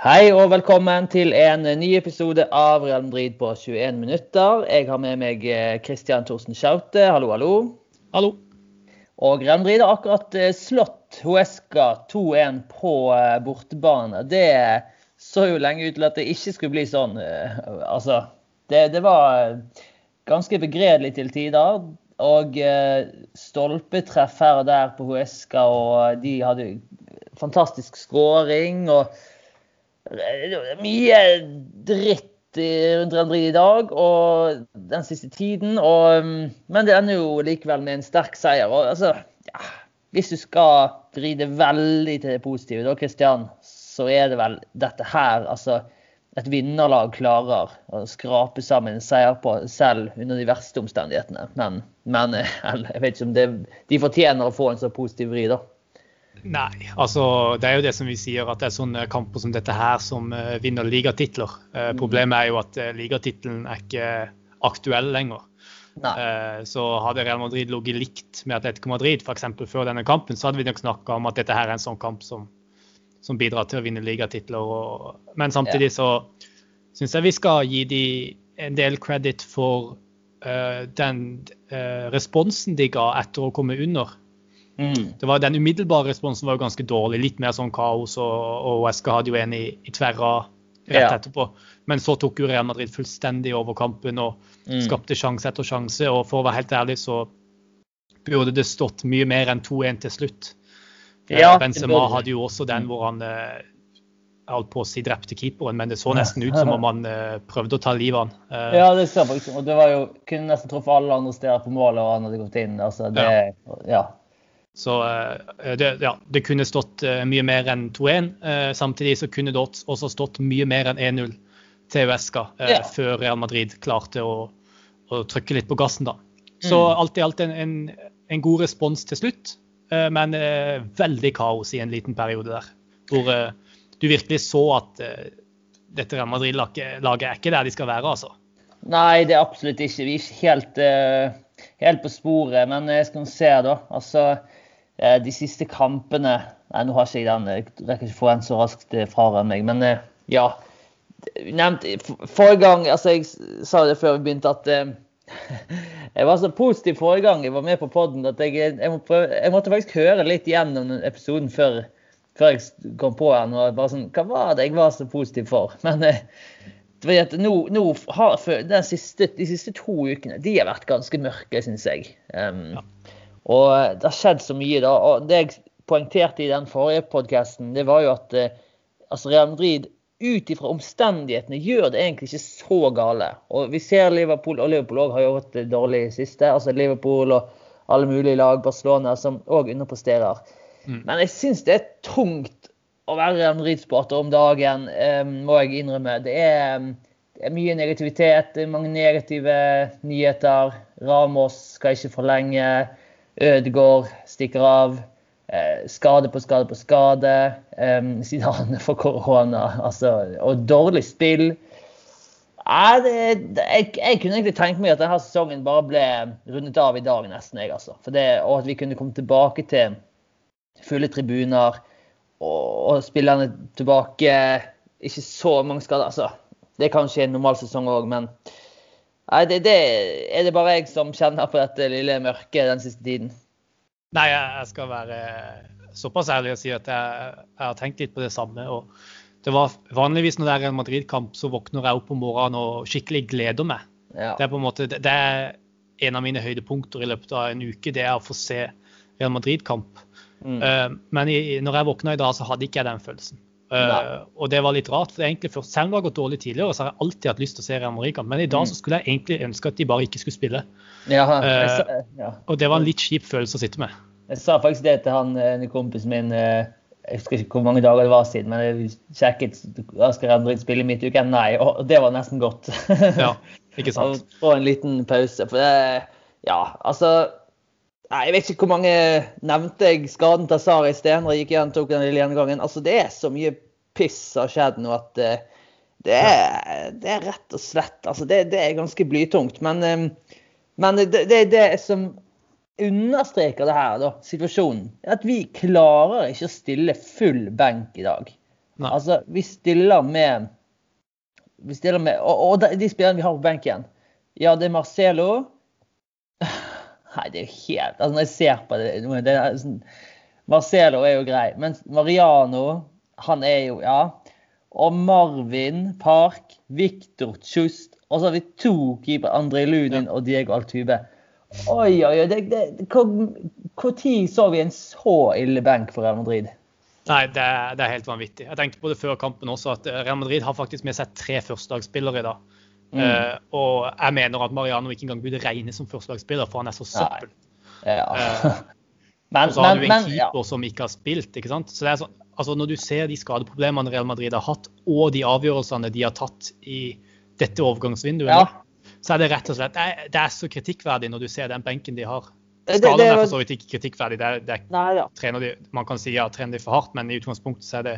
Hei og velkommen til en ny episode av Real Madrid på 21 minutter. Jeg har med meg Kristian Thorsen Schaute. Hallo, hallo. Hallo. Og Real Madrid har akkurat eh, slått Huesca 2-1 på eh, bortebane. Det så jo lenge ut til at det ikke skulle bli sånn. Eh, altså, det, det var ganske begredelig til tider. Og stolpetreff her og der på Huesca, og de hadde fantastisk skåring. og mye dritt rundt Real Madrid i dag og den siste tiden. Og, mm, men det ender jo likevel med en sterk seier. Og, altså, ja, hvis du skal vri det veldig til det positive, da, Christian, så er det vel dette her altså et vinnerlag klarer å skrape sammen en seier på selv under de verste omstendighetene. Men, men jeg vet ikke om det, de fortjener å få en så positiv vri, da. Nei, altså det er jo det som vi sier, at det er sånne kamper som dette her som uh, vinner ligatitler. Uh, problemet er jo at uh, ligatittelen er ikke aktuell lenger. Uh, så hadde Real Madrid ligget likt med Atletico Madrid f.eks. før denne kampen, så hadde vi nok snakka om at dette her er en sånn kamp som, som bidrar til å vinne ligatitler. Og, men samtidig så syns jeg vi skal gi de en del credit for den responsen de ga etter å komme under. Mm. Det var, den umiddelbare responsen var jo ganske dårlig. Litt mer sånn kaos, og, og Wesker hadde jo en i, i tverra rett ja. etterpå. Men så tok jo Real Madrid fullstendig over kampen og mm. skapte sjanse etter sjanse. Og for å være helt ærlig så burde det stått mye mer enn 2-1 til slutt. Eh, ja, Benzema hadde jo også den hvor han eh, holdt på å si drepte keeperen, men det så nesten ut som om han uh, prøvde å ta livet av han. Ja, det ser faktisk, og det var jo, kunne nesten truffet alle andre steder på målet, og han hadde gått inn. altså det, ja. ja. Så eh, det, ja, det kunne stått eh, mye mer enn 2-1. Eh, samtidig så kunne det også stått mye mer enn 1-0 til Uesca ja. før Real Madrid klarte å, å, trykke litt på gassen. da. Så mm. alt i alt en, en, en, god respons til slutt, men veldig kaos i en liten periode der. Hvor du virkelig så at dette Real Madrid-laget er ikke der de skal være, altså. Nei, det er absolutt ikke. Vi er ikke helt, helt på sporet. Men jeg skal se, da. Altså, de siste kampene Nei, nå har ikke jeg den. Jeg rekker ikke få den så raskt eh, fra meg. Men eh, ja. Nevnt, forrige gang altså Jeg sa det før vi begynte, at jeg var så positiv forrige gang jeg var med på poden at jeg, jeg, må prøve, jeg, måtte faktisk høre litt gjennom episoden før, før jeg kom på den. og bare sånn, Hva var det jeg var så positiv for? Men nå, nå har, siste, de siste to ukene de har vært ganske mørke, syns jeg. Um, ja. Og eh, det har skjedd så mye, da. Og det jeg poengterte i den forrige podkasten, det var jo at eh, altså Real Madrid ut ifra omstendighetene gjør det egentlig ikke så gale. Og vi ser Liverpool, og Liverpool også har gjort det dårlig i siste. Altså Liverpool og alle mulige lag, Barcelona, som òg underpresterer. Mm. Men jeg syns det er tungt å være Real Madrid-sporter om dagen, eh, må jeg innrømme. Det er, det er mye negativitet, mange negative nyheter. Ramos skal ikke forlenge. Ødegaard stikker av. Eh, skade på skade på skade. Zidane for korona. Altså, og dårlig spill. Ja, jeg, jeg, kunne egentlig tenkt meg at denne sesongen bare ble rundet av i dag, nesten. jeg altså. Det, og at vi kunne komme tilbake til fulle tribuner og, og spillerne tilbake. Ikke så mange skader. altså. Det er kanskje en normal sesong òg, men Nei, det, det, er det bare jeg som kjenner på dette lille mørket den siste tiden? Nei, jeg skal være såpass ærlig og si at jeg, jeg har tenkt litt på det samme. og det var Vanligvis når det er en Madrid-kamp, så våkner jeg opp om morgenen og skikkelig gleder meg. Ja. Det er på en måte, det er en av mine høydepunkter i løpet av en uke, det er å få se Real Madrid-kamp. Mm. Uh, men i, når jeg våkna i dag, så hadde ikke jeg den følelsen. Uh, og det var litt rart, for egentlig først, selv om det har gått dårlig tidligere, så har jeg alltid hatt lyst til å se Real Madrid. Men i dag så mm. skulle jeg egentlig ønske at de bare ikke skulle spille. Ja, uh, ja. Og det var en litt kjip følelse å sitte med. Jeg sa faktisk det til han en kompisen min jeg husker ikke hvor mange dager det var siden, men jeg sjekket skal Real Madrid spille midt i uken. Nei, og det var nesten godt. ja, ikke sant. Og en liten pause. For det, ja, altså Nei, Jeg vet ikke hvor mange nevnte jeg skaden til Sari Stenre gikk igjen tok den lille gjennomgangen. Altså, det er så mye piss som har skjedd nå at uh, det, er, det, er, rett og slett altså, det, det er ganske blytungt. Men, um, men det, det, det som understreker det her, da, situasjonen, er at vi klarer ikke å stille full benk i dag. Nei. Altså, vi stiller med vi stiller med, Og, og de, de spillerne vi har på benken Ja, det er Marcelo. Nei, det er jo helt altså Når jeg ser på det, det er sånn, Marcelo er jo grei. Men Mariano, han er jo Ja. Og Marvin Park, Viktor Tjust. Og så har vi to keepere, André Lunin ja. og Diego Altube. Oi, oi, oi. Når så vi en så ille benk for Real Madrid? Nei, det det er, helt vanvittig. Jeg tenkte på det før kampen også, at Real Madrid har faktisk med seg tre førstedagsspillere i dag. Mm. Uh, og jeg mener at Mariano ikke engang burde regnes som førstelagsspiller, for han er så søppel. Ja. Uh, men, og så har men, du en men, keeper ja. som ikke har spilt. ikke sant? Så det er så, altså Når du ser de skadeproblemene Real Madrid har hatt, og de avgjørelsene de har tatt i dette overgangsvinduet, ja. så er det rett og slett det er, det er så kritikkverdig når du ser den benken de har. Skalaen er for så vidt ikke kritikkverdig. Det er, det er, Nei, ja. de, man kan si ja, trener de for hardt, men i utgangspunktet så er det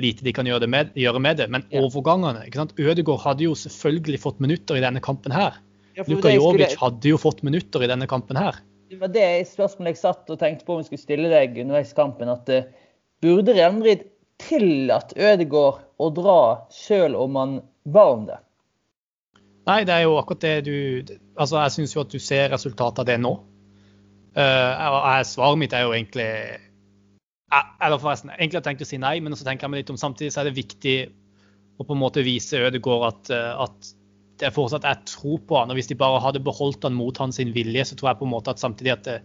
lite de kan gjøre, med, gjøre med, det. Men overgangene ikke sant? Ødegaard hadde jo selvfølgelig fått minutter i denne kampen her. Ja, Luka Jovic skulle... hadde jo fått minutter i denne kampen her. Det var det spørsmålet jeg satt og tenkte på om vi skulle stille deg underveis i kampen. at uh, Burde Real Madrid tillatt Ødegaard å dra selv om han ba om det? Nei, det er jo akkurat det du Altså, jeg syns jo at du ser resultatet av det nå. Uh, svaret mitt er jo egentlig Eller forresten, egentlig har jeg tenkt å si nei, men så tenker jeg meg litt om samtidig så er det viktig å på en måte vise Ødegaard at, eh, at det fortsatt er tro på han. og Hvis de bare hadde beholdt han mot hans vilje, så tror jeg på en måte at samtidig at det,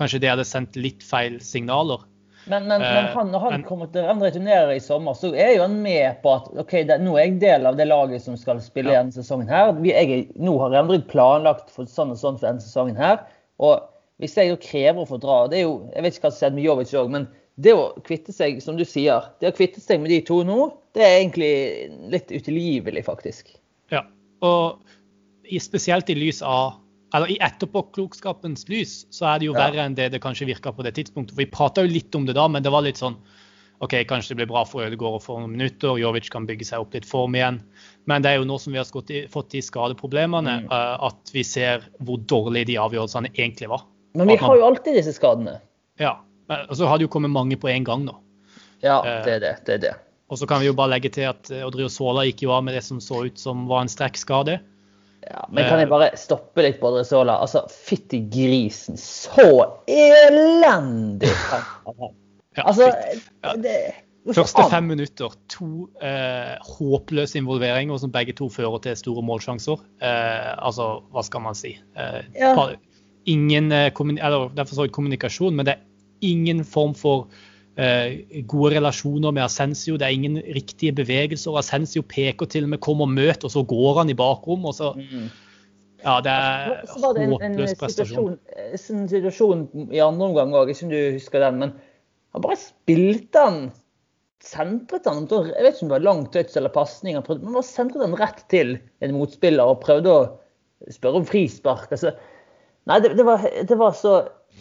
kanskje det hadde sendt litt feil signaler. Men, men, men eh, han, når han kommer til han returnerer i sommer, så er jo han med på at ok, det, nå er jeg del av det laget som skal spille ja. denne sesongen her. Vi, jeg, nå har Madrid planlagt for sånn og sånn for denne sesongen her. og hvis jeg jo krever å få dra det er jo, Jeg vet ikke hva som skjedde med Jovic òg, men det å kvitte seg, som du sier, det å kvitte seg med de to nå, det er egentlig litt utilgivelig, faktisk. Ja, og spesielt i lys av eller I etterpåklokskapens lys så er det jo ja. verre enn det det kanskje virka på det tidspunktet. For Vi prata jo litt om det da, men det var litt sånn OK, kanskje det blir bra for Ødegaard å få noen minutter. Jovic kan bygge seg opp litt form igjen. Men det er jo nå som vi har i, fått de skadeproblemene, mm. uh, at vi ser hvor dårlige de avgjørelsene egentlig var. Men vi har jo alltid disse skadene. Ja. Og så har det jo kommet mange på en gang nå. Ja, eh, det er det. det er det. Og så kan vi jo bare legge til at eh, Odrio Sola gikk jo av med det som så ut som var en strekkskade. Ja, men kan jeg eh, bare stoppe litt på Adresola? Altså, fytti grisen. Så elendig! altså, det, Første fem minutter, to eh, håpløse involveringer som begge to fører til store målsjanser. Eh, altså, hva skal man si? Eh, ja ingen eh, eller det er for så vidt kommunikasjon, men det er ingen form for gode relasjoner med Ascensio. Det er ingen riktige bevegelser. Ascensio peker til og med 'kom og møt', og så går han i bakrom. og så mm. Ja, det er så var det en, en håpløs Situasjon, En situasjon i andre omgang òg, ikke om du husker den, men han bare spilte han Sentret han Jeg vet ikke om det var langt touch eller pasning, men bare sentret han rett til en motspiller og prøvde å spørre om frispark. altså Nei, det, det, var, det, var, så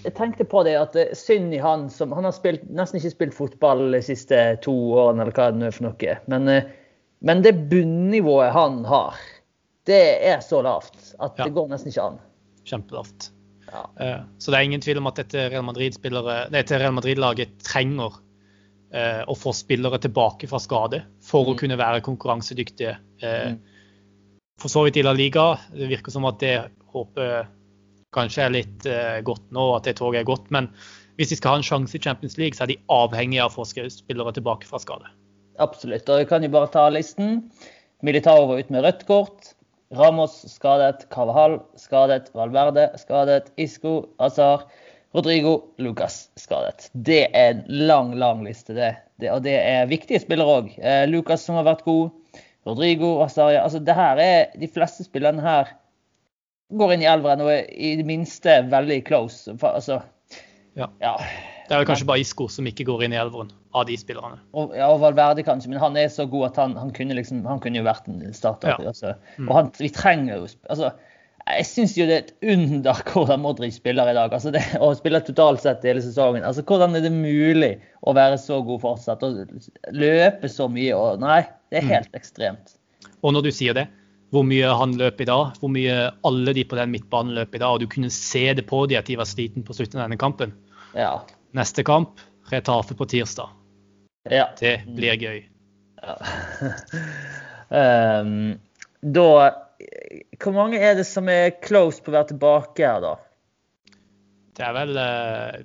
Jeg tenkte på det at eh, synd i han som Han har spilt, nesten ikke spilt fotball de siste to årene, eller hva det er for noe. Men, eh, men det bunnivået han har, det er så lavt at ja. det går nesten ikke an. Kjempelavt. Ja. Uh, så det er ingen tvil om at dette Real Madrid-laget Madrid trenger å få spillere tilbake fra skade for mm. å kunne være konkurransedyktige. Mm. For så vidt i La Liga. Det virker som at det håper kanskje er litt uh, godt nå, at det toget er godt. Men hvis de skal ha en sjanse i Champions League, så er de avhengige av å få spillere tilbake fra skade. Absolutt. Og vi kan jo bare ta listen. Militao var ute med rødt kort. Ramos skadet. Carvahall skadet. Valverde skadet. Isco, Azar, Rodrigo, Lucas skadet. Det er en lang, lang liste, det. det og det er viktige spillere òg. Eh, Lucas som har vært god. Rodrigo, Azaria. Altså, det her er de fleste spillerne her går inn i elveren og er i det minste veldig close. Altså, ja. ja. Det er vel kanskje bare Isco som ikke går inn i elveren av de spillerne. Og, ja, og Valverde kanskje, men han er så god at han, han, kunne, liksom, han kunne, jo vært en starter. Ja. Altså. Mm. Og han, vi trenger jo altså, Jeg syns jo det er et under hvordan Modric spiller i dag. Altså det, og spiller totalt sett hele sesongen. Altså Hvordan er det mulig å være så god fortsatt og løpe så mye? Og, nei, det er mm. helt mm. ekstremt. Og når du sier det, hvor mye han løp i dag, hvor mye alle de på den midtbanen løp i dag. Og du kunne se det på de at de var sliten på slutten av denne kampen. Ja. Neste kamp, Retafe på tirsdag. Ja. Det blir gøy. um, da Hvor mange er det som er close på å være tilbake her, da? Det er vel uh,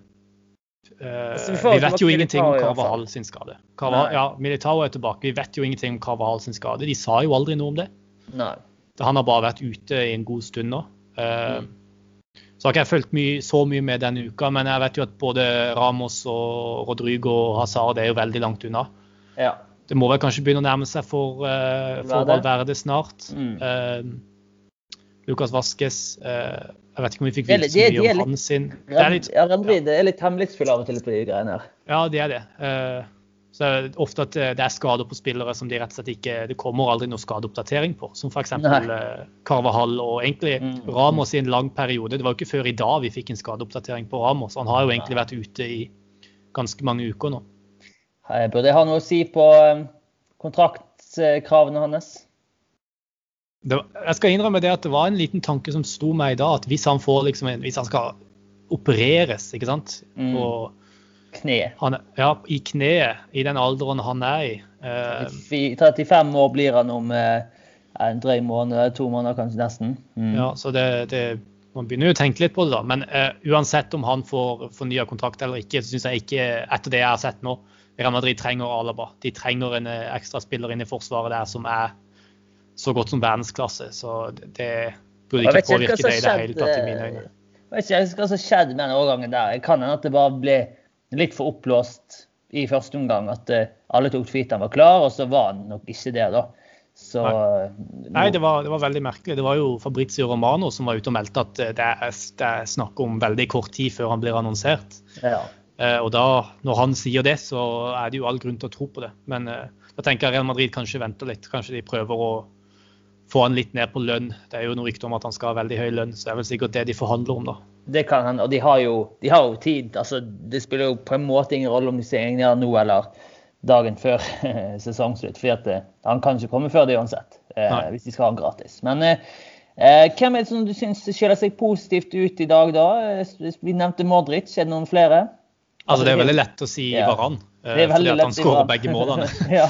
uh, Vi vet jo ingenting om Carvahall sin skade. Carvahall, ja, Militao er tilbake. Vi vet jo ingenting om Carvahall sin skade. De sa jo aldri noe om det. Nei. Han har bare vært ute i en god stund nå. Uh, mm. Så har ikke jeg fulgt så mye med denne uka, men jeg vet jo at både Ramos og Rodrigo og Hazard er jo veldig langt unna. Ja. Det må vel kanskje begynne å nærme seg for, uh, for Valverde snart. Mm. Uh, Lucas Vaskes uh, Jeg vet ikke om vi fikk vite så mye om han sin. Det er litt, ja, er litt hemmelighetsfulle av og til på de greiene her. Ja, det er det. Uh, så det er ofte at det er skader på spillere som de rett og slett ikke Det kommer aldri noe skadeoppdatering på. Som f.eks. Eh, Carvahall og egentlig mm. Ramos i en lang periode. Det var jo ikke før i dag vi fikk en skadeoppdatering på Ramos. Han har jo egentlig vært ute i ganske mange uker nå. Burde jeg ha noe å si på eh, kontraktkravene hans? Var, jeg skal innrømme det at det var en liten tanke som sto meg i dag. At hvis han, får liksom en, hvis han skal opereres, ikke sant. Mm. og Kne. Han, ja, i kneet, i den alderen han er i. I 35 år blir han om eh, en drøy måned, to måneder kanskje nesten. Mm. Ja, så det, det, Man begynner jo å tenke litt på det, da. Men uh, uansett om han får fornya kontrakt eller ikke, så syns jeg ikke, etter det jeg har sett nå, Real Madrid trenger Alaba. De trenger en ekstra ekstraspiller inn i forsvaret der som er så godt som verdensklasse. Så det, det burde ikke påvirke det i det hele tatt, i mine øyne. Jeg vet ikke hva som skjedde med den overgangen der. Kan hende at det bare ble litt for oppblåst i første omgang. At uh, alle tok tweet var klar, og så var han nok ikke det, da. Så, Nei, Nei det, var, det, var, veldig merkelig. Det var jo Fabrizio Romano som var ute og meldte at eh, det er, det er snakk om veldig kort tid før han blir annonsert. Ja. Uh, og da, når han sier det, så er det jo all grunn til å tro på det. Men uh, da tenker jeg Real Madrid kanskje venter litt. Kanskje de prøver å få han litt ned på lønn. Det er jo noe rykte om at han skal ha veldig høy lønn, så det er vel sikkert det de forhandler om, da. Det kan hende. Og de har, jo, de har jo tid. Altså, det spiller jo på en måte ingen rolle om de signerer nå eller dagen før sesongslutt. For at, eh, han kan ikke komme før det uansett, eh, hvis de skal ha han gratis. Men eh, eh, hvem er det som du syns skiller seg positivt ut i dag, da? Eh, vi nevnte Modric. Er det noen flere? Altså, Det er veldig lett å si ja. Varan, eh, fordi at han skårer begge målene. ja.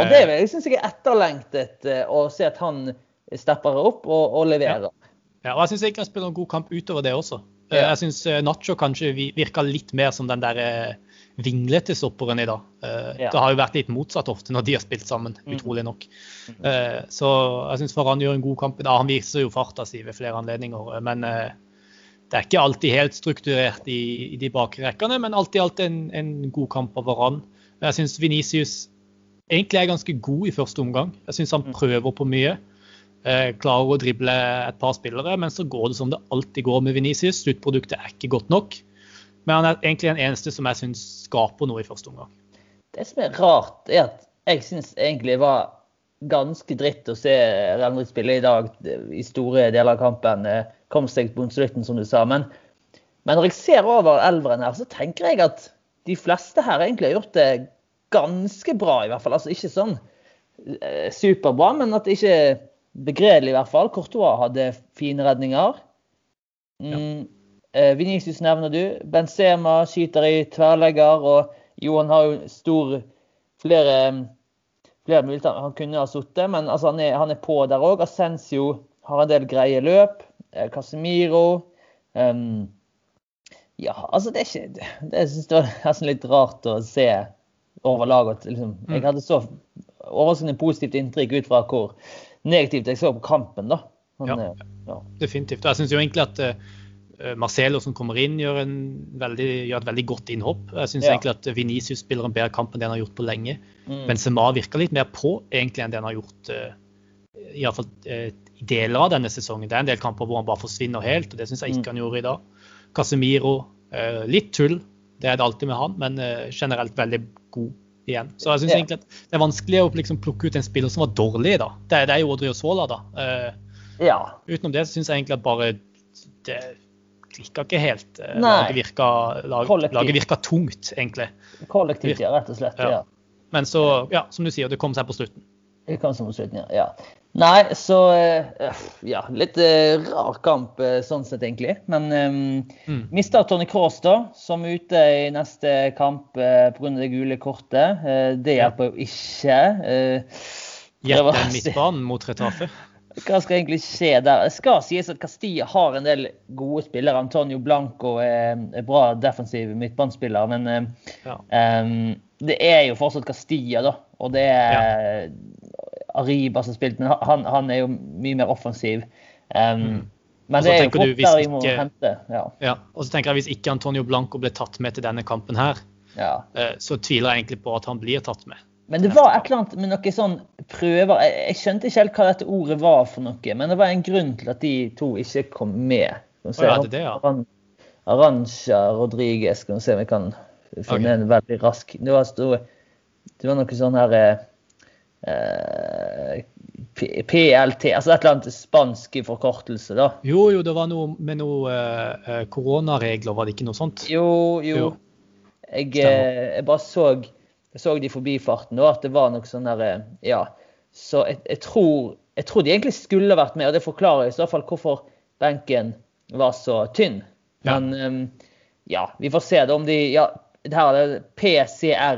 Og det syns jeg er etterlengtet å se at han stepper opp og, og leverer. Ja. Ja, og jeg syns ikke han spiller en god kamp utover det også. Eh, ja. Jeg syns eh, Nacho kanskje virka litt mer som den der eh, vinglete stopperen i dag. Ja. Det har jo vært litt motsatt ofte når de har spilt sammen, mm. utrolig nok. Mm. Så jeg syns Faran gjør en god kamp i dag. Han viser jo farta si ved flere anledninger. Men det er ikke alltid helt strukturert i, i de bakre rekkene, men alltid alt en, en god kamp av Varan. Jeg syns Venicius egentlig er ganske god i første omgang. Jeg syns han mm. prøver på mye. Eh, klarer å drible et par spillere, men så går det som det alltid går med Venezia. Sluttproduktet er ikke godt nok. Men han er egentlig den eneste som jeg syns skaper noe i første omgang. Det som er rart, er at jeg syns egentlig var ganske dritt å se Real Madrid spille i dag i store deler av kampen. Eh, kom seg på slutten, som du sa. Men, men når jeg ser over elveren her, så tenker jeg at de fleste her egentlig har gjort det ganske bra, i hvert fall. Altså ikke sånn eh, superbra, men at det ikke Begredelig i hvert fall. Courtois hadde fine redninger. Mm, ja. Eh, Vinicius nevner du. Benzema skyter i tverrlegger. Og Johan har jo stor flere, flere muligheter. Han kunne ha sittet, men altså, han, er, han, er, på der òg. Ascensio har en del greie løp. Eh, Casemiro. Um, ja, altså det er ikke Det jeg synes det var nesten litt rart å se over laget. Liksom. Jeg mm. hadde så overraskende positivt inntrykk ut fra hvor negativt jeg så på kampen, da. Men, ja, eh, ja, definitivt. Jeg syns jo egentlig at uh, Marcelo som kommer inn, gjør, veldig, gjør, et veldig godt innhopp. Jeg syns ja. egentlig at Venicius spiller en bedre kamp enn det han har gjort på lenge. Mm. Benzema virker litt mer på egentlig enn det han har gjort uh, i, fall, uh, deler av denne sesongen. Det er en del kamper hvor han bare forsvinner helt, og det syns jeg ikke mm. han gjorde i dag. Casemiro, litt tull, det er det alltid med han, men generelt veldig god igjen. Så jeg syns ja. egentlig at det er vanskelig å liksom plukke ut en spiller som var dårlig. da. Det, det er jo Audrey Sola, da. Uh, ja. Utenom det syns jeg egentlig at bare det klikka ikke helt. Uh, laget, virka, lag, laget virka tungt, egentlig. Kollektivt, ja, rett og slett. ja. Men så, ja, som du sier, det kom seg på slutten. Det kom seg på slutten, ja. Nei, så Ja, litt rar kamp sånn sett, egentlig. Men um, mm. mista Tony Cross, da, som er ute i neste kamp uh, pga. det gule kortet. Uh, det hjelper jo ikke. Uh, Gjett midtbanen mot Retafe. Hva skal egentlig skje der? Det skal sies at Castilla har en del gode spillere. Antonio Blanco er, er bra defensiv midtbanespiller, men ja. um, det er jo fortsatt Castilla, da. Og det er ja. Ariba som spilt, men han, han, er jo mye mer offensiv. Um, mm. Men det er jo fort der vi må ikke, hente. Ja. ja. Og så tenker jeg Hvis ikke Antonio Blanco ble tatt med til denne kampen, her, ja. Eh, så tviler jeg egentlig på at han blir tatt med. Men det var et eller annet med noen sånn prøver jeg, jeg, skjønte ikke helt hva dette ordet var for noe, men det var en grunn til at de to ikke kom med. Se, oh, ja, det, ja. Arantxa Rodriguez, skal vi se om vi kan finne okay. en veldig rask Det var, det var noe sånn her Eh, PLT, altså et eller annet spansk forkortelse, da. Jo, jo, det var noe med noe uh, koronaregler, var det ikke noe sånt? Jo, jo. jo. Jeg, jeg, bare så, jeg så de forbifarten, og at det var noe sånn der Ja. Så jeg, jeg, tror, jeg tror de egentlig skulle vært med, og det forklarer i så fall hvorfor benken var så tynn. Men ja, um, ja vi får se det om de Ja, det her er det PCR-test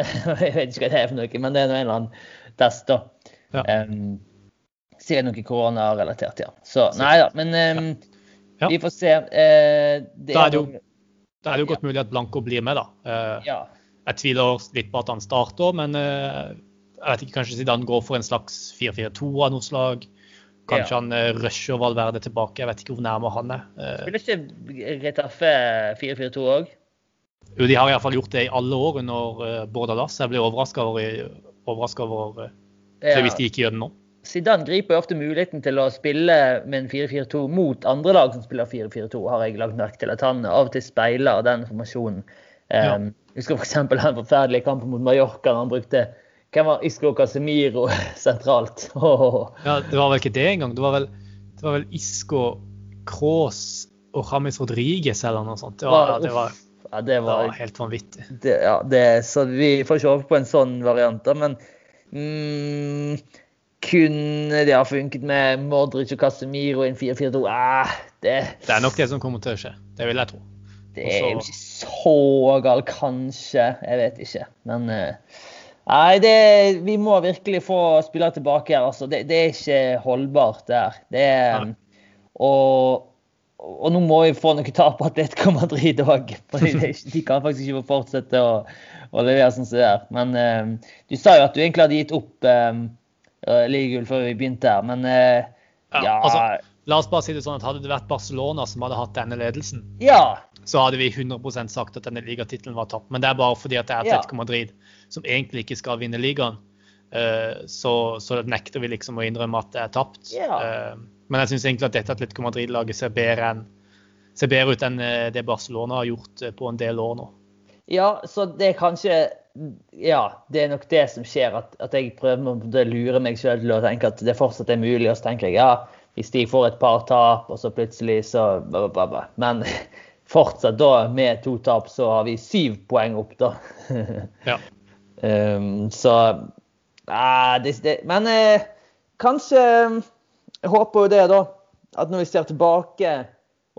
jeg vet ikke hva det er for noe, men det er en eller annen test, da. Ja. Um, sikkert noe koronarelatert, ja. Så nei da. Men um, ja. vi får se. Uh, det da er det jo, da er det jo godt mulig at Blanco blir med, da. Uh, ja. Jeg tviler litt på at han starter, men uh, jeg vet ikke, kanskje Zidane går for en slags 4-4-2 av noe slag. Kanskje ja. han rusher Valverde tilbake. Jeg vet ikke hvor nærme han er. Spiller ikke Retafe 4-4-2 òg? Jo, de har iallfall gjort det i alle år under uh, Bordalas. Jeg ble overraska over, over uh, ja. hvis de ikke gjør det nå. Zidane griper ofte muligheten til å spille med en 4-4-2 mot andre lag som spiller 4-4-2, har jeg lagt merke til. At han av og til speiler den formasjonen. Um, ja. Husker f.eks. den forferdelige kampen mot Mallorca. Han brukte hvem var Isco Casemiro sentralt. Oh. Ja, Det var vel ikke det engang. Det var vel, det var vel Isco, Cross og James Rodriguez eller noe sånt. Det var, det var ja, det, var, det var helt vanvittig. Det, ja, det, så vi får ikke håpe på en sånn variant, da. Men mm, kunne det ha funket med Modric og Casemiro i en 4-4-2? Ah, det, det er nok det som kommer til å skje. Det vil jeg tro. Det er jo ikke så galt, kanskje. Jeg vet ikke. Men uh, Nei, det, vi må virkelig få spillere tilbake her. Altså. Det, det, er ikke holdbart. Det er, og og nå må vi få noe tap på Atletico Madrid òg. De kan faktisk ikke fortsette å, å levere sånn som det er. Men uh, du sa jo at du egentlig hadde gitt opp uh, ligagull før vi begynte her, men uh, ja, ja. Altså, La oss bare si det sånn at Hadde det vært Barcelona som hadde hatt denne ledelsen, ja. så hadde vi 100% sagt at denne ligatittelen var tapt. Men det er bare fordi at det er Atletico Madrid som egentlig ikke skal vinne ligaen. Så, så, nekter vi liksom å innrømme at det er tapt. Ja. Men jeg syns egentlig at dette Atletico Madrid-laget ser ser bedre ut enn eh, det Barcelona har gjort eh, på en del år nå. Ja, så det er kanskje Ja, det er nok det som skjer. At, at jeg prøver å lure meg sjøl til å tenke at det fortsatt er mulig. Og så tenker jeg ja, hvis de får et par tap, og så plutselig så Men fortsatt da med to tap, så har vi syv poeng opp, da. ja. Um, så uh, det, det, Men uh, kanskje jeg håper jo det, da. At når vi ser tilbake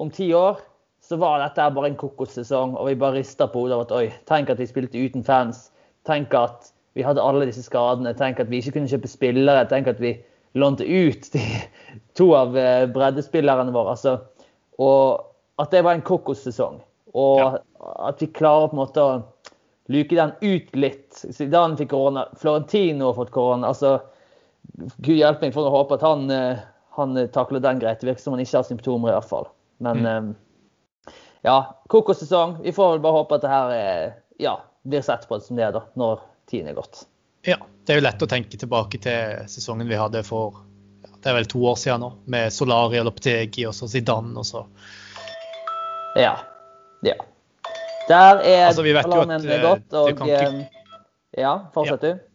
om ti år, så var dette bare en kokossesong, og vi bare rister på hodet av at oi, tenk at vi spilte uten fans. Tenk at vi hadde alle disse skadene. Tenk at vi ikke kunne kjøpe spillere. Tenk at vi lånte ut de, to av eh, breddespillerne våre. Altså, og at det var en kokossesong. Og ja. at vi klarer på en måte å luke den ut litt. Zidane fikk korona, Florentino har fått korona. altså Gud hjelpe meg for å håpe at han eh, han eh, takler den greit. Det virker som han ikke har symptomer, i hvert fall. Men mm. um, ja, kokossesong. Vi får vel bare håpe at det her er, ja, blir sett på som det er da, når tiden er gått. Ja, det er jo lett å tenke tilbake til sesongen vi hadde for ja, det er vel to år siden nå, med Solari og Lopetegi og så Zidane og så. Ja. Ja. Der er altså, vi vet jo at, eh, godt, og ikke... Ja, fortsett ja. du.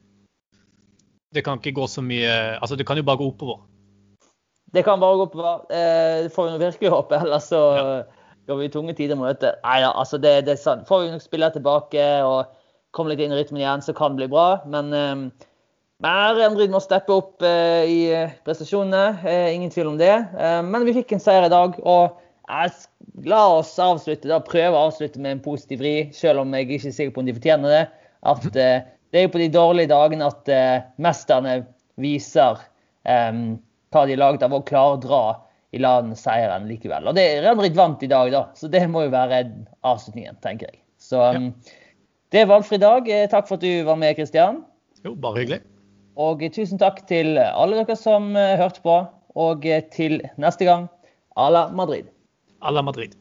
Det kan ikke gå så mye Altså, det kan jo bare gå oppover. Det kan bare gå oppover. Eh, får vi virkelig håpe, ellers så ja. går vi tunge tider møte. Nei da, altså det, det, er sant. Får vi nok spille tilbake og komme litt inn i rytmen igjen, så kan det bli bra. Men eh, Men Madrid må steppe opp eh, i prestasjonene, eh, ingen tvil om det. Eh, men vi fikk en seier i dag. og La oss avslutte, da, prøve å avslutte med en positiv vri, selv om jeg ikke er sikker på om de fortjener det. At det er jo på de dårlige dagene at mesterne viser um, hva de laget av, og klare å dra i land seieren likevel. Og det Real Madrid vant i dag, da, så det må jo være avslutningen, tenker jeg. Så ja. det er valgfri dag. Takk for at du var med, Kristian. Jo, bare hyggelig. Og tusen takk til alle dere som eh, hørte på. Og til neste gang, à la Madrid. À la Madrid.